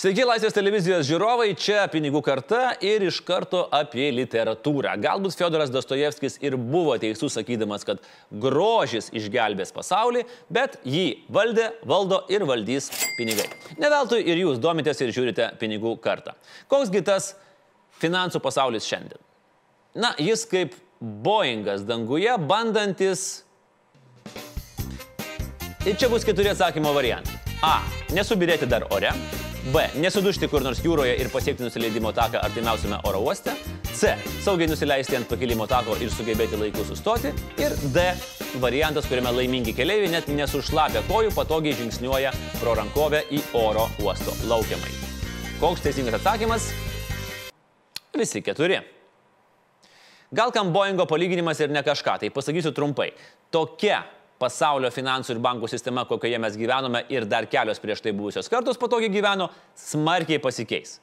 Sveiki, Laisvės televizijos žiūrovai, čia pinigų karta ir iš karto apie literatūrą. Galbūt Fiodoras Dostojevskis ir buvo teisus sakydamas, kad grožis išgelbės pasaulį, bet jį valdė, valdo ir valdys pinigai. Neveltui ir jūs domitės ir žiūrite pinigų kartą. Koksgi tas finansų pasaulis šiandien? Na, jis kaip Boeingas danguje, bandantis... Ir čia bus keturi atsakymo variantai. A. Nesubirėti dar ore. B. Nesudušti kur nors jūroje ir pasiekti nusileidimo taką artimiausiame oro uoste. C. Saugiai nusileisti ant pakilimo tako ir sugebėti laiku sustoti. Ir D. Variantas, kuriame laimingi keliaiviai net nesušlapę kojų patogiai žingsniuoja pro rankovę į oro uosto laukiamai. Koks teisingas atsakymas? Visi keturi. Gal kam Boeingo palyginimas ir ne kažką, tai pasakysiu trumpai. Tokia pasaulio finansų ir bankų sistema, kokioje mes gyvenome ir dar kelios prieš tai buvusios kartos patogiai gyveno, smarkiai pasikeis.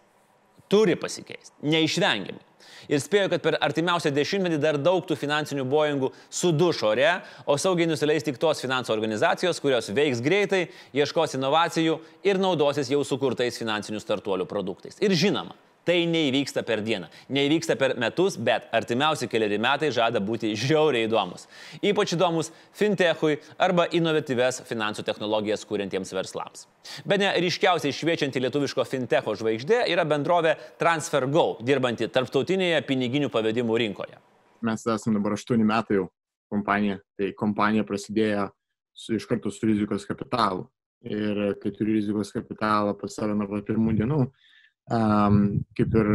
Turi pasikeisti. Neišvengiamai. Ir spėju, kad per artimiausią dešimtmetį dar daug tų finansinių boingų suduš ore, o saugiai nusileis tik tos finansų organizacijos, kurios veiks greitai, ieškos inovacijų ir naudosis jau sukurtais finansinių startuolių produktais. Ir žinoma, Tai neįvyksta per dieną, neįvyksta per metus, bet artimiausi keliari metai žada būti žiauriai įdomus. Ypač įdomus fintechui arba inovatyves finansų technologijas kūrintiems verslams. Be ne ryškiausiai šviečianti lietuviško fintecho žvaigždė yra bendrovė TransferGo, dirbanti tarptautinėje piniginių pavedimų rinkoje. Mes esame dabar 8 metai jau kompanija, tai kompanija prasidėjo su, iš karto su rizikos kapitalu. Ir kai turi rizikos kapitalą pas save nuo pirmų dienų, um, kaip ir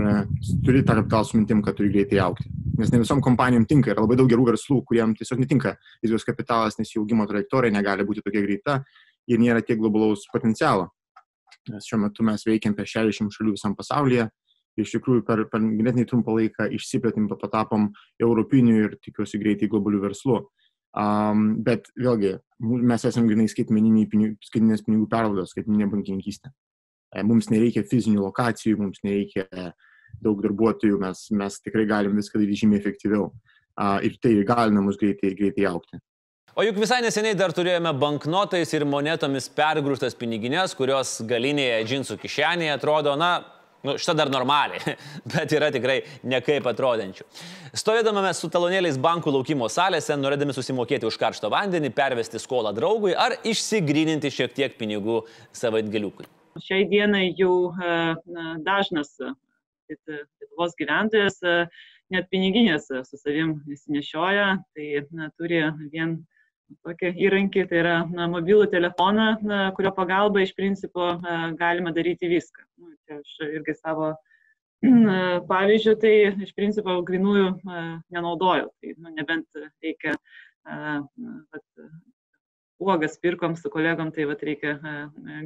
turi tą kapitalą su mintim, kad turi greitai aukti. Nes ne visom kompanijom tinka, yra labai daug gerų verslų, kuriem tiesiog netinka rizikos kapitalas, nes jų augimo trajektorija negali būti tokia greita ir nėra tiek globalaus potencialo. Nes šiuo metu mes veikiam apie 60 šalių visam pasaulyje. Iš tikrųjų, per, per ganėtinai trumpą laiką išsiplėtėm, patapom europinių ir tikiuosi greitai globalių verslų. Um, bet vėlgi, mes esame grinai skaitmeninės pinigų perlaidos, skaitmeninė bankininkystė. E, mums nereikia fizinių lokacijų, mums nereikia daug darbuotojų, mes, mes tikrai galim viską daryti žymiai efektyviau. Ir tai įgalina mus greitai, greitai aukti. O juk visai neseniai dar turėjome banknotais ir monetomis pergrūstas piniginės, kurios galinėje džinsų kišenėje atrodo, na, nu, šitą dar normaliai, bet yra tikrai nekaip atrodančių. Stovėdame su talonėliais bankų laukimo salėse, norėdami susimokėti už karštą vandenį, pervesti skolą draugui ar išsigryninti šiek tiek pinigų savaitgaliukui. Šiai dienai jau e, dažnas e, Lietuvos gyventojas e, net piniginės su savim nesinešioja, tai na, turi vien tokį įrankį, tai yra na, mobilų telefoną, na, kurio pagalba iš principo galima daryti viską. Nu, čia aš irgi savo pavyzdžių, tai iš principo grinųjų nenaudoju, tai nu, nebent reikia vat, uogas pirkom su kolegom, tai vat, reikia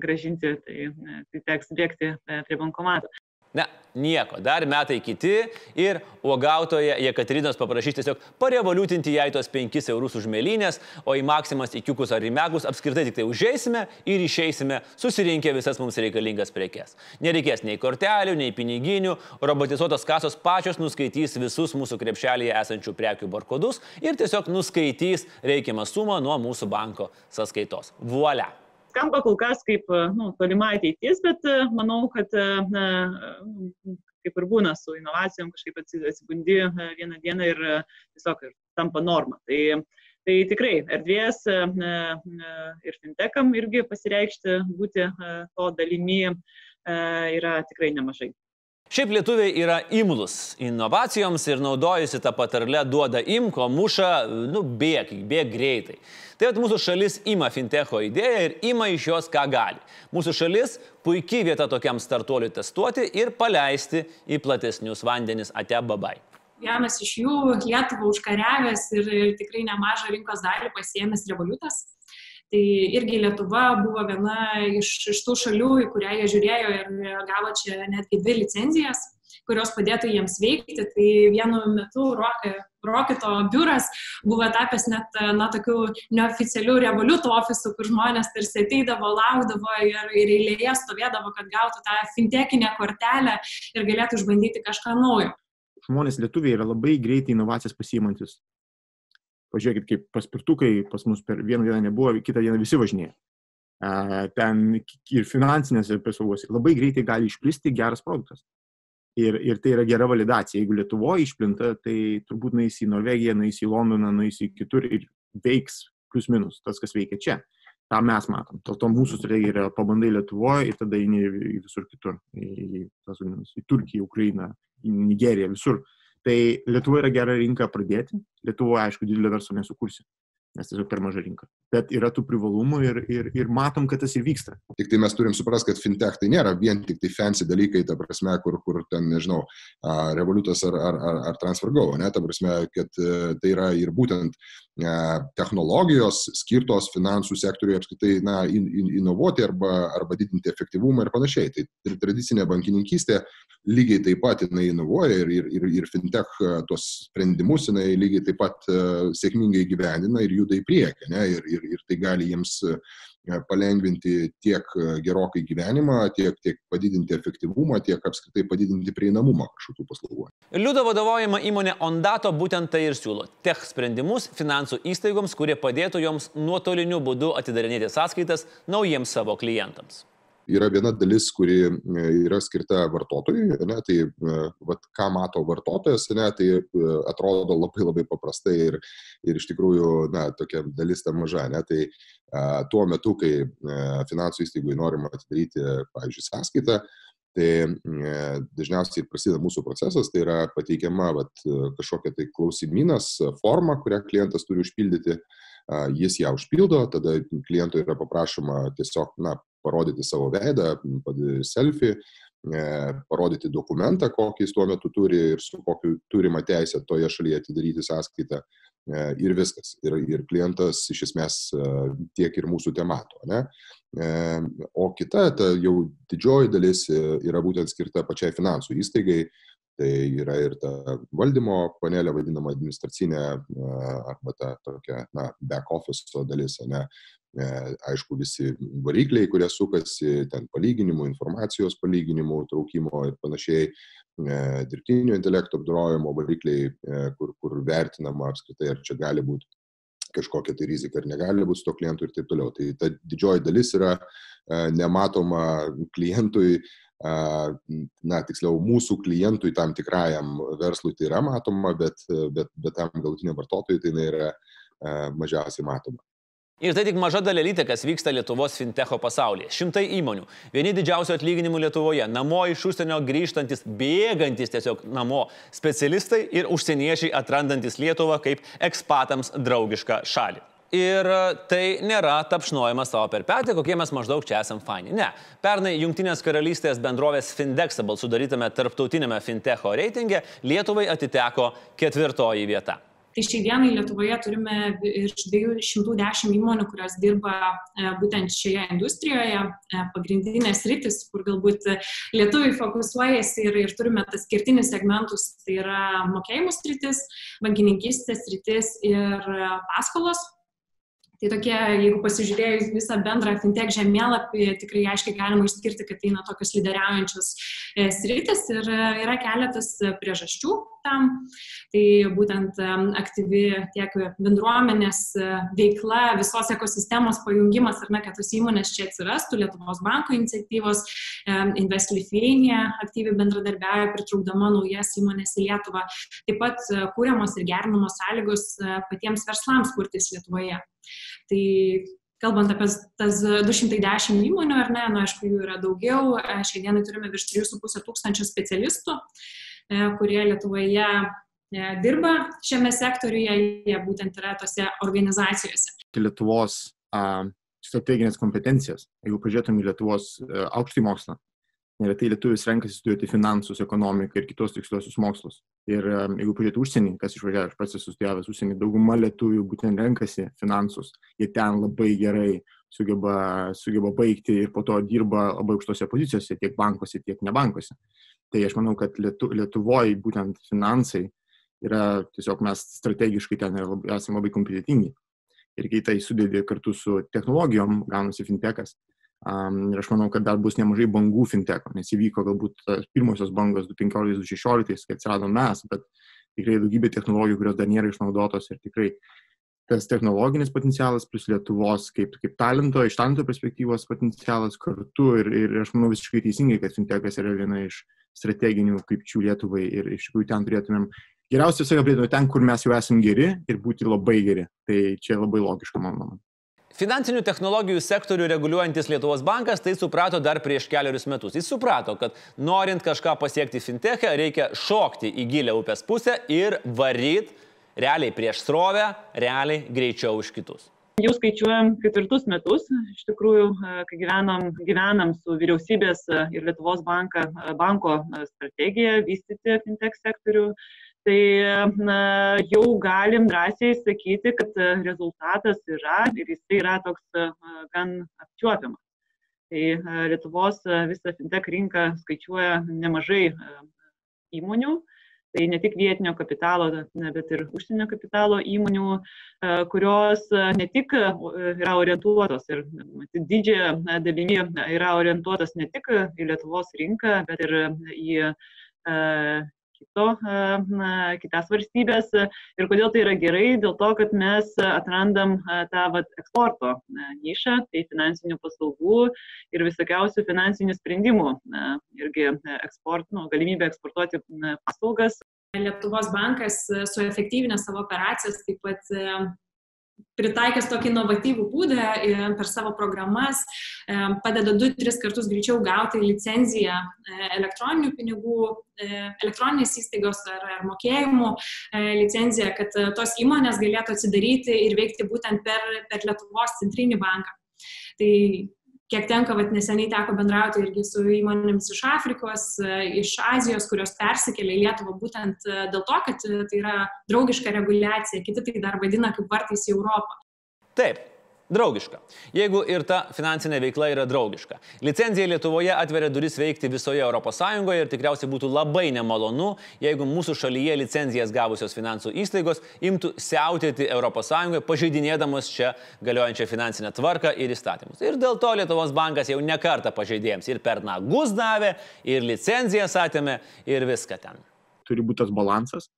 gražinti, tai, tai teks bėgti prie bankomato. Ne, nieko, dar metai kiti ir uogautoje Jekaterinos paprašys tiesiog parevoliutinti jai tos 5 eurus už mėlynės, o į maksimas, į kiukus ar į megus apskritai tik tai užeisime ir išeisime susirinkę visas mums reikalingas prekes. Nereikės nei kortelių, nei piniginių, robotizuotos kasos pačios nuskaitys visus mūsų krepšelėje esančių prekių barkodus ir tiesiog nuskaitys reikiamą sumą nuo mūsų banko sąskaitos. Vuolia skamba kol kas kaip nu, tolima ateitis, bet manau, kad na, kaip ir būna su inovacijom, kažkaip atsibundi vieną dieną ir tiesiog ir tampa norma. Tai, tai tikrai erdvės ir fintecham irgi pasireikšti, būti to dalimi yra tikrai nemažai. Šiaip lietuviai yra imlus inovacijoms ir naudojasi tą patarlę duoda imko, muša, nu bėg, bėg greitai. Tai at mūsų šalis ima fintecho idėją ir ima iš jos ką gali. Mūsų šalis puikiai vieta tokiam startuoliui testuoti ir paleisti į platesnius vandenis ate babai. Vienas iš jų Lietuvą užkariavęs ir tikrai nemažą rinkos dalį pasiemęs revoliutas Tai irgi Lietuva buvo viena iš, iš tų šalių, į kurią jie žiūrėjo ir gavo čia netgi dvi licenzijas kurios padėtų jiems veikti. Tai vienu metu Rokito biuras buvo tapęs net, na, tokių neoficialių revoliutų ofisų, kur žmonės tarsi ateidavo, laukdavo ir, ir eilėje stovėdavo, kad gautų tą fintekinę kortelę ir galėtų išbandyti kažką naujo. Žmonės lietuviai yra labai greitai inovacijas pasiimantis pažiūrėkit, kaip paspirtukai pas mus per vieną dieną nebuvo, kitą dieną visi važinėja. ten ir finansinėse paslaugose labai greitai gali išplisti geras produktas. Ir, ir tai yra gera validacija. Jeigu Lietuvoje išplinta, tai turbūt nueis į Norvegiją, nueis į Londoną, nueis į kitur ir veiks plus minus tas, kas veikia čia. Ta mes matom. Dėl to mūsų strategija yra pabandai Lietuvoje ir tada eini visur kitur. Į, į, į Turkiją, Ukrainą, į Nigeriją, visur. Tai Lietuva yra gera rinka pradėti. Lietuvoje, aišku, didelio verslo nesukursi nes tiesiog per maža rinka. Bet yra tų privalumų ir, ir, ir matom, kad tas ir vyksta. Tik tai mes turim suprasti, kad fintech tai nėra vien tik tai fancy dalykai, ta prasme, kur, kur ten, nežinau, revoliutas ar, ar, ar, ar transfergo, ne, ta prasme, kad e, tai yra ir būtent technologijos skirtos finansų sektoriui apskritai na, in, in, inovuoti arba, arba didinti efektyvumą ir panašiai. Tai ir tradicinė bankininkystė lygiai taip pat jinai inovuoja ir, ir, ir, ir fintech tuos sprendimus jinai lygiai taip pat sėkmingai gyvenina ir juda į priekį. Ne, ir, ir, ir tai gali jiems palengvinti tiek gerokai gyvenimą, tiek, tiek padidinti efektyvumą, tiek apskritai padidinti prieinamumą kažkokių paslaugų. Liudo vadovaujama įmonė Ondato būtent tai ir siūlo - tech sprendimus finansų įstaigoms, kurie padėtų joms nuotoliniu būdu atidarinėti sąskaitas naujiems savo klientams yra viena dalis, kuri e, yra skirta vartotojui, ne, tai e, vat, ką mato vartotojas, ne, tai e, atrodo labai labai paprastai ir, ir iš tikrųjų, na, tokia dalis ta maža. Ne, tai a, tuo metu, kai a, finansų įstaigui norima atidaryti, pavyzdžiui, sąskaitą, Tai dažniausiai prasideda mūsų procesas, tai yra pateikiama vat, kažkokia tai klausimynas, forma, kurią klientas turi užpildyti, jis ją užpildo, tada klientui yra paprašoma tiesiog na, parodyti savo veidą, selfie, e, parodyti dokumentą, kokį jis tuo metu turi ir su kokiu turima teisė toje šalyje atidaryti sąskaitą e, ir viskas. Ir, ir klientas iš esmės e, tiek ir mūsų temato. Ne? O kita, ta jau didžioji dalis yra būtent skirta pačiai finansų įstaigai, tai yra ir ta valdymo panelė, vadinama administracinė arba ta tokia, na, back office dalis, ne, E, aišku, visi varikliai, kurie sukasi, ten palyginimų, informacijos palyginimų, traukimo ir panašiai, e, dirbtinio intelekto apdorojimo varikliai, e, kur, kur vertinama apskritai, ar čia gali būti kažkokia tai rizika ar negali būti su to klientu ir taip toliau. Tai ta didžioji dalis yra nematoma klientui, na, tiksliau, mūsų klientui tam tikrajam verslui tai yra matoma, bet, bet, bet tam galutiniam vartotojui tai yra mažiausiai matoma. Ir tai tik maža dalelytė, kas vyksta Lietuvos fintecho pasaulyje. Šimtai įmonių, vieni didžiausių atlyginimų Lietuvoje, namo iš užsienio grįžtantis, bėgantis tiesiog namo specialistai ir užsieniečiai atrandantis Lietuvą kaip ekspatams draugišką šalį. Ir tai nėra tapšnojimas savo per petį, kokie mes maždaug čia esam faini. Ne. Pernai Junktinės karalystės bendrovės Findexable sudarytame tarptautinėme fintecho reitinge Lietuvai atiteko ketvirtoji vieta. Tai šiai dienai Lietuvoje turime iš 210 įmonių, kurios dirba e, būtent šioje industrijoje, e, pagrindinės rytis, kur galbūt lietuviai fokusuojasi ir, ir turime tas skirtinis segmentus, tai yra mokėjimų rytis, bankininkistės rytis ir paskolos Tai tokie, jeigu pasižiūrėjus visą bendrą fintech žemėlapį, tikrai aiškiai galima išskirti, kad tai eina tokius lyderiaujančius e, sritis ir e, yra keletas priežasčių tam. Tai būtent e, aktyvi tiek bendruomenės veikla, visos ekosistemos pajungimas, ar ne, kad tos įmonės čia atsirastų, Lietuvos banko iniciatyvos, Invest Lithuania aktyviai bendradarbiauja, pritraukdama naujas įmonės į Lietuvą. Taip pat kūriamos ir gerinamos sąlygos patiems verslams kurtis Lietuvoje. Tai kalbant apie tas 210 įmonių, ar ne, nu, aišku, jų yra daugiau, e, šiai dienai turime virš 3,5 tūkstančio specialistų, e, kurie Lietuvoje e, dirba šiame sektoriuje, jie būtent yra tose organizacijose. Lietuvos strateginės kompetencijas, jeigu pažiūrėtum į Lietuvos aukštį mokslą, neretai lietuvis renkasi studijuoti finansus, ekonomiką ir kitos tiksliosius mokslus. Ir jeigu pažiūrėtų užsienį, kas išvažiavęs, aš pats esu studijavęs užsienį, dauguma lietuvių būtent renkasi finansus, jie ten labai gerai sugeba, sugeba baigti ir po to dirba labai aukštose pozicijose, tiek bankuose, tiek ne bankuose. Tai aš manau, kad Lietu, Lietuvoje būtent finansai yra tiesiog mes strategiškai ten labai, esame labai kompetitingi. Ir kai tai sudėdė kartu su technologijom, gaunasi fintechas, Um, ir aš manau, kad dar bus nemažai bangų finteko, nes įvyko galbūt pirmosios bangos 2015-2016, kai atsirado mes, bet tikrai daugybė technologijų, kurios dar nėra išnaudotos ir tikrai tas technologinis potencialas, plus Lietuvos kaip, kaip talento, iš talento perspektyvos potencialas kartu ir, ir aš manau visiškai teisingai, kad fintechas yra viena iš strateginių krypčių Lietuvai ir iš tikrųjų ten turėtumėm geriausia visą aprėpti ten, kur mes jau esame geri ir būti labai geri. Tai čia labai logiška, mano nuomonė. Finansinių technologijų sektorių reguliuojantis Lietuvos bankas tai suprato dar prieš keliarius metus. Jis suprato, kad norint kažką pasiekti fintechę, reikia šokti į gilę upės pusę ir varyti realiai prieš srovę, realiai greičiau už kitus. Jau skaičiuojam ketvirtus metus, iš tikrųjų, kai gyvenam, gyvenam su vyriausybės ir Lietuvos banka, banko strategija vystyti fintech sektorių, tai na, jau galim drąsiai sakyti, kad rezultatas yra ir jis yra toks gan apčiuopiamas. Tai Lietuvos visą fintech rinką skaičiuoja nemažai įmonių, tai ne tik vietinio kapitalo, bet ir užsienio kapitalo įmonių, e, kurios e, ne tik e, yra orientuotos ir didžiąją dalimi yra orientuotos ne tik į Lietuvos rinką, bet ir į kito, kitas valstybės. Ir kodėl tai yra gerai? Dėl to, kad mes atrandam tą vat, eksporto nišą, tai finansinių paslaugų ir visokiausių finansinių sprendimų. Irgi eksport, nu, galimybė eksportuoti paslaugas. Lietuvos bankas suefektyvinę savo operacijas, taip pat pritaikęs tokį inovatyvų būdą per savo programas, padeda 2-3 kartus greičiau gauti licenciją e, elektroninių pinigų, e, elektroninės įstaigos ar, ar mokėjimų e, licenciją, kad tos įmonės galėtų atsidaryti ir veikti būtent per, per Lietuvos centrinį banką. Tai kiek tenka, vat, neseniai teko bendrauti irgi su įmonėmis iš Afrikos, iš Azijos, kurios persikėlė į Lietuvą būtent e, dėl to, kad e, tai yra draugiška reguliacija, kiti tai dar vadina kaip vartais į Europą. Taip, Draugiška. Jeigu ir ta finansinė veikla yra draugiška. Licenzija Lietuvoje atveria duris veikti visoje ES ir tikriausiai būtų labai nemalonu, jeigu mūsų šalyje licenzijas gavusios finansų įstaigos imtų siautėti ES, pažeidinėdamos čia galiojančią finansinę tvarką ir įstatymus. Ir dėl to Lietuvos bankas jau nekarta pažeidėjams ir per nagus davė, ir licenzijas atėmė, ir viską ten. Turi būti tas balansas,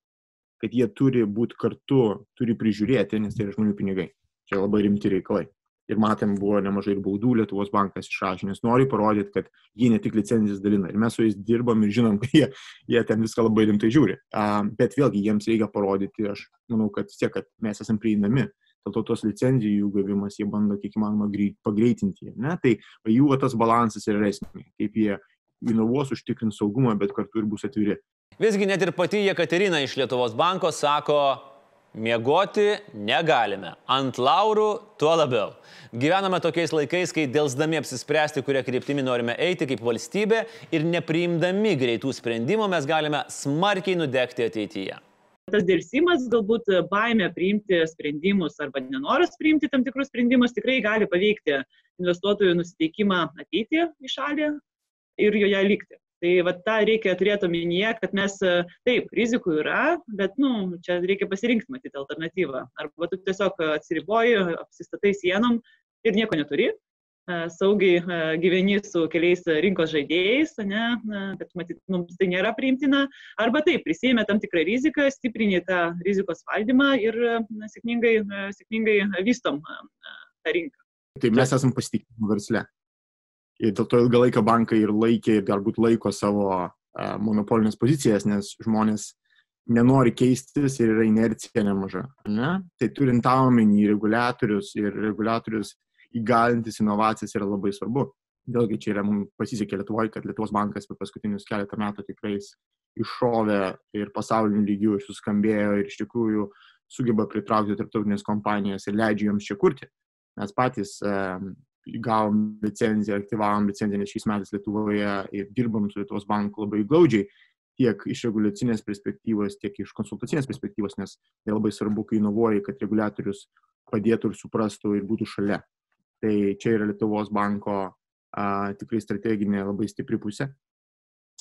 kad jie turi būti kartu, turi prižiūrėti, nes tai yra žmonių pinigai čia labai rimti reikalai. Ir matėm, buvo nemažai ir baudų Lietuvos bankas išrašė, nes nori parodyti, kad jie ne tik licenzijas dalina. Ir mes su jais dirbam ir žinom, kad jie, jie ten viską labai rimtai žiūri. Uh, bet vėlgi jiems reikia parodyti, aš manau, kad tiek, kad mes esame prieinami. Dėl to tos licenzijų gavimas jie bando kiek įmanoma pagreitinti. Ne? Tai jų tas balansas yra esmė, kaip jie inovuos, užtikrins saugumą, bet kartu ir bus atviri. Visgi net ir pati Jekaterina iš Lietuvos banko sako, Miegoti negalime. Ant laurų tuo labiau. Gyvename tokiais laikais, kai dėlsdami apsispręsti, kurią kryptimį norime eiti kaip valstybė ir nepriimdami greitų sprendimų mes galime smarkiai nudegti ateityje. Tas dėlsimas, galbūt baime priimti sprendimus arba nenoras priimti tam tikrus sprendimus tikrai gali paveikti investuotojų nusiteikimą ateiti į šalį ir joje likti. Tai va tą reikia turėti omenyje, kad mes, e, taip, rizikų yra, bet, nu, čia reikia pasirinkti, matyti, alternatyvą. Arba tu tiesiog atsiriboji, apsistatai sienom ir nieko neturi, e, saugiai e, gyveni su keliais rinkos žaidėjais, ne, bet matyt, mums tai nėra priimtina. Arba taip, prisėmė tam tikrą riziką, stiprinė tą rizikos valdymą ir na, sėkmingai, sėkmingai vystom tą rinką. Tai mes esame pasitikimi versle. Ir dėl to ilgą laiką bankai ir laikė ir galbūt laiko savo monopolinės pozicijas, nes žmonės nenori keistis ir yra inercija nemaža. Ne? Tai turint tą omeny reguliatorius ir reguliatorius įgalintis inovacijas yra labai svarbu. Vėlgi čia yra mums pasisekė Lietuvoje, kad Lietuvos bankas per paskutinius keletą metų tikrai iššovė ir pasaulinių lygių suskambėjo ir iš tikrųjų sugeba pritraukti tarptautinės kompanijas ir leidžia joms čia kurti. Mes patys gavom licenciją, aktyvavom licenciją, šiais metais Lietuvoje ir dirbam su Lietuvos banku labai glaudžiai, tiek iš reguliacinės perspektyvos, tiek iš konsultacinės perspektyvos, nes tai labai svarbu, kai inovuoji, kad reguliatorius padėtų ir suprastų ir būtų šalia. Tai čia yra Lietuvos banko a, tikrai strateginė labai stipri pusė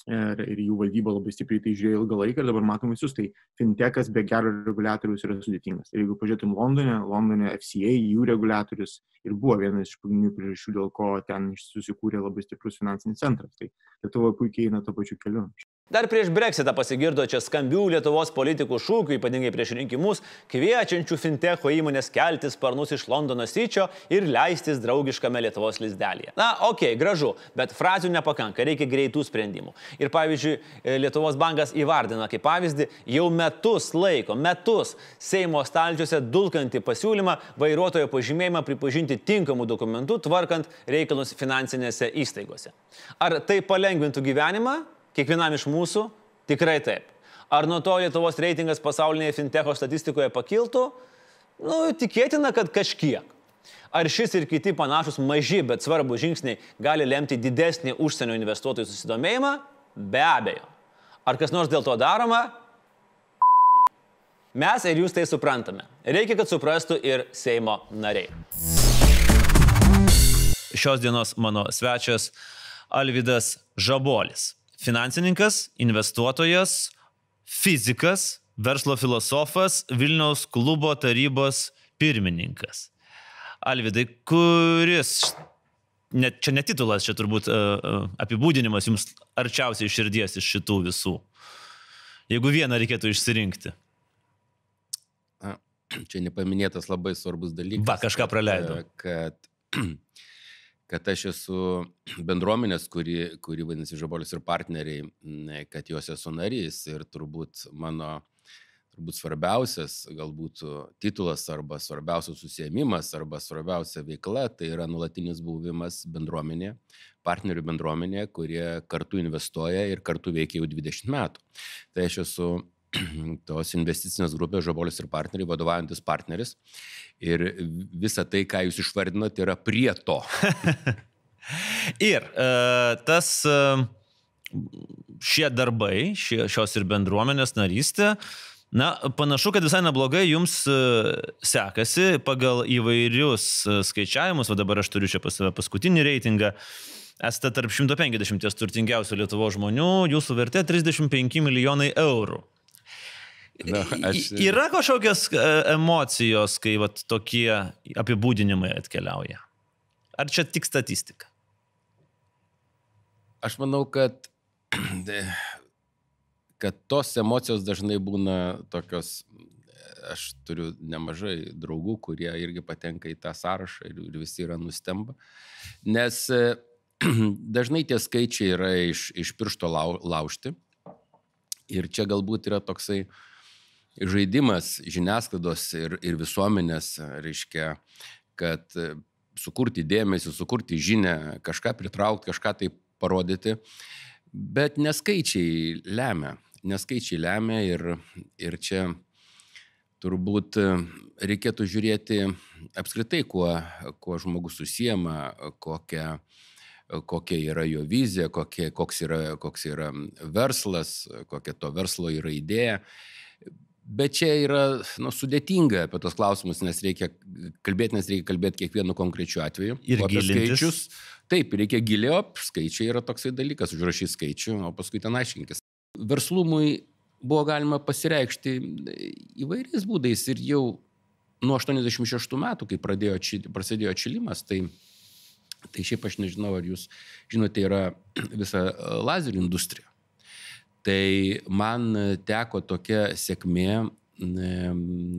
ir, ir jų valdyba labai stipriai tai žiūrėjo ilgą laiką ir dabar matom visus. Tai fintechas be gero reguliatorius yra sudėtingas. Ir jeigu pažiūrėtum Londone, Londone FCA, jų reguliatorius ir buvo vienas iš pagrindinių priežasčių, dėl ko ten susikūrė labai stiprus finansinis centras. Tai Lietuva puikiai eina to pačiu keliu. Dar prieš Brexitą pasigirdo čia skambių Lietuvos politikų šūkių, ypatingai prieš rinkimus, kviečiančių finteko įmonės kelti sparnus iš Londono syčio ir leistis draugiškame Lietuvos lizdelėje. Na, okei, okay, gražu, bet frazių nepakanka, reikia greitų sprendimų. Ir pavyzdžiui, e, Lietuvos bankas įvardina kaip pavyzdį jau metus laiko, metus Seimo stalčiuose dulkantį pasiūlymą vairuotojo pažymėjimą pripažinti tinkamų dokumentų, tvarkant reikalus finansinėse įstaigose. Ar tai palengvintų gyvenimą? Kiekvienam iš mūsų tikrai taip. Ar nuo to Lietuvos reitingas pasaulinėje fintecho statistikoje pakiltų? Nu, tikėtina, kad kažkiek. Ar šis ir kiti panašus maži, bet svarbus žingsniai gali lemti didesnį užsienio investuotojų susidomėjimą? Be abejo. Ar kas nors dėl to daroma? Mes ir jūs tai suprantame. Reikia, kad suprastų ir Seimo nariai. Šios dienos mano svečias Alvidas Žabolis finansininkas, investuotojas, fizikas, verslo filosofas, Vilniaus klubo tarybos pirmininkas. Alvidai, kuris, net, čia netitulas, čia turbūt uh, apibūdinimas jums arčiausiai širdies iš šitų visų. Jeigu vieną reikėtų išsirinkti. Čia nepaminėtas labai svarbus dalykas. Va, kažką praleidau. Kad, kad kad aš esu bendruomenės, kuri, kuri vadinasi Žabolis ir partneriai, kad jos esu narys ir turbūt mano turbūt svarbiausias galbūt titulas arba svarbiausias susėmimas arba svarbiausia veikla tai yra nulatinis buvimas bendruomenė, partnerių bendruomenė, kurie kartu investuoja ir kartu veikia jau 20 metų. Tai aš esu tos investicinės grupės Žabolis ir partneriai, vadovaujantis partneris. Ir visa tai, ką jūs išvardinote, yra prie to. ir uh, tas uh, šie darbai, šie, šios ir bendruomenės narystė, na, panašu, kad visai neblogai jums uh, sekasi pagal įvairius skaičiavimus, o dabar aš turiu čia pas save paskutinį reitingą. Esate tarp 150 turtingiausių Lietuvo žmonių, jūsų vertė 35 milijonai eurų. Na, aš... Yra kažkokios e, emocijos, kai vat, tokie apibūdinimai atkeliauja? Ar čia tik statistika? Aš manau, kad, kad tos emocijos dažnai būna tokios, aš turiu nemažai draugų, kurie irgi patenka į tą sąrašą ir, ir visi yra nustemba. Nes dažnai tie skaičiai yra iš, iš piršto lau, laužti. Ir čia galbūt yra toksai uh, žaidimas žiniasklaidos ir, ir visuomenės, reiškia, kad e, sukurti dėmesį, sukurti žinę, kažką pritraukti, kažką tai parodyti, bet neskaičiai lemia, neskaičiai lemia ir, ir čia turbūt e, reikėtų žiūrėti apskritai, kuo, kuo žmogus susiema, kokia, kokia yra jo vizija, kokie, koks, yra, koks yra verslas, kokia to verslo yra idėja. Bet čia yra nu, sudėtinga apie tos klausimus, nes reikia kalbėti, nes reikia kalbėti kiekvienu konkrečiu atveju. Ir skaičius. Taip, reikia giliau, skaičiai yra toksai dalykas, užrašyti skaičių, o paskui ten aiškinkis. Verslumui buvo galima pasireikšti įvairiais būdais ir jau nuo 86 metų, kai pradėjo, prasidėjo atšilimas, tai, tai šiaip aš nežinau, ar jūs žinote, yra visa lazerių industrija. Tai man teko tokia sėkmė,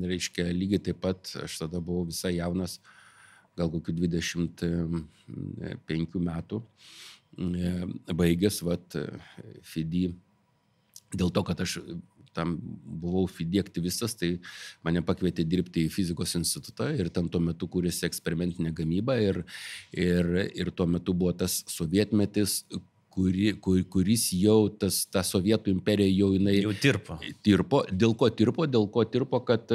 reiškia, lygiai taip pat, aš tada buvau visai jaunas, gal kokiu 25 metų, baigęs, vat, FIDI, dėl to, kad aš tam buvau FIDI aktyvistas, tai mane pakvietė dirbti į fizikos institutą ir ten tuo metu kūrėsi eksperimentinė gamyba ir, ir, ir tuo metu buvo tas sovietmetis, kuri, kur, kuris jau tas, ta sovietų imperija jau jinai... Jau tirpo. Tirpo. Dėl ko tirpo? Dėl ko tirpo, kad,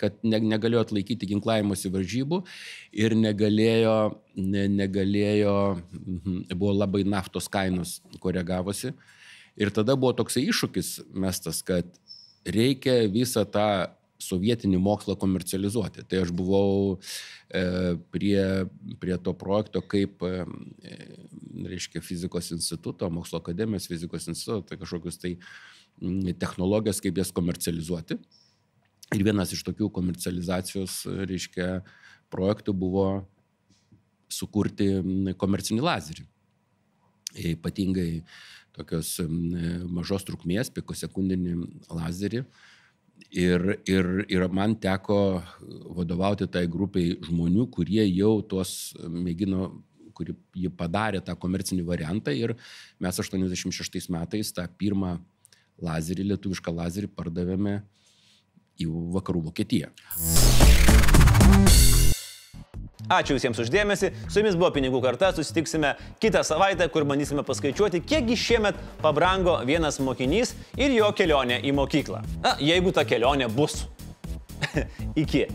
kad ne, negalėjo atlaikyti ginklavimuose varžybų ir negalėjo, ne, negalėjo, mhm, buvo labai naftos kainos koregavosi. Ir tada buvo toksai iššūkis mestas, kad reikia visą tą sovietinį mokslą komercializuoti. Tai aš buvau e, prie, prie to projekto kaip, e, reiškia, fizikos instituto, mokslo akademijos fizikos instituto, tai kažkokius tai technologijas, kaip jas komercializuoti. Ir vienas iš tokių komercializacijos, reiškia, projektų buvo sukurti komercinį lazerį. Ypatingai tokios mažos trukmės, pikosekundinį lazerį. Ir, ir, ir man teko vadovauti tai grupiai žmonių, kurie jau tuos mėgino, kuri jį padarė tą komercinį variantą ir mes 86 metais tą pirmą lazerį, lietuvišką lazerį pardavėme į vakarų Vokietiją. Ačiū visiems uždėmesi, su jumis buvo Pinigų karta, susitiksime kitą savaitę, kur bandysime paskaičiuoti, kiekgi šiemet pabrango vienas mokinys ir jo kelionė į mokyklą. Na, jeigu ta kelionė bus. Iki.